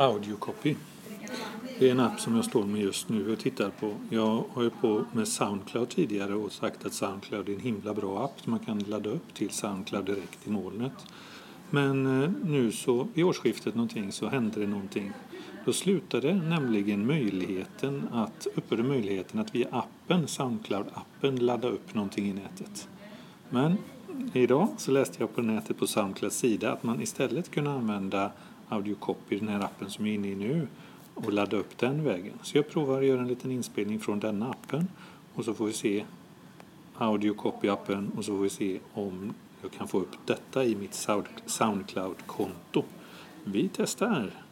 Audiocopy. Det är en app som jag står med just nu och tittar på. Jag har ju på med Soundcloud tidigare och sagt att Soundcloud är en himla bra app som man kan ladda upp till Soundcloud direkt i molnet. Men eh, nu så vid årsskiftet någonting så hände det någonting. Då slutade nämligen möjligheten att, upphörde möjligheten att via appen, Soundcloud-appen, ladda upp någonting i nätet. Men idag så läste jag på nätet på Soundclouds sida att man istället kunde använda Audiocopy, den här appen som jag är inne i nu, och ladda upp den vägen. Så jag provar att göra en liten inspelning från denna appen och så får vi se Audiocopy-appen och så får vi se om jag kan få upp detta i mitt Soundcloud-konto. Vi testar!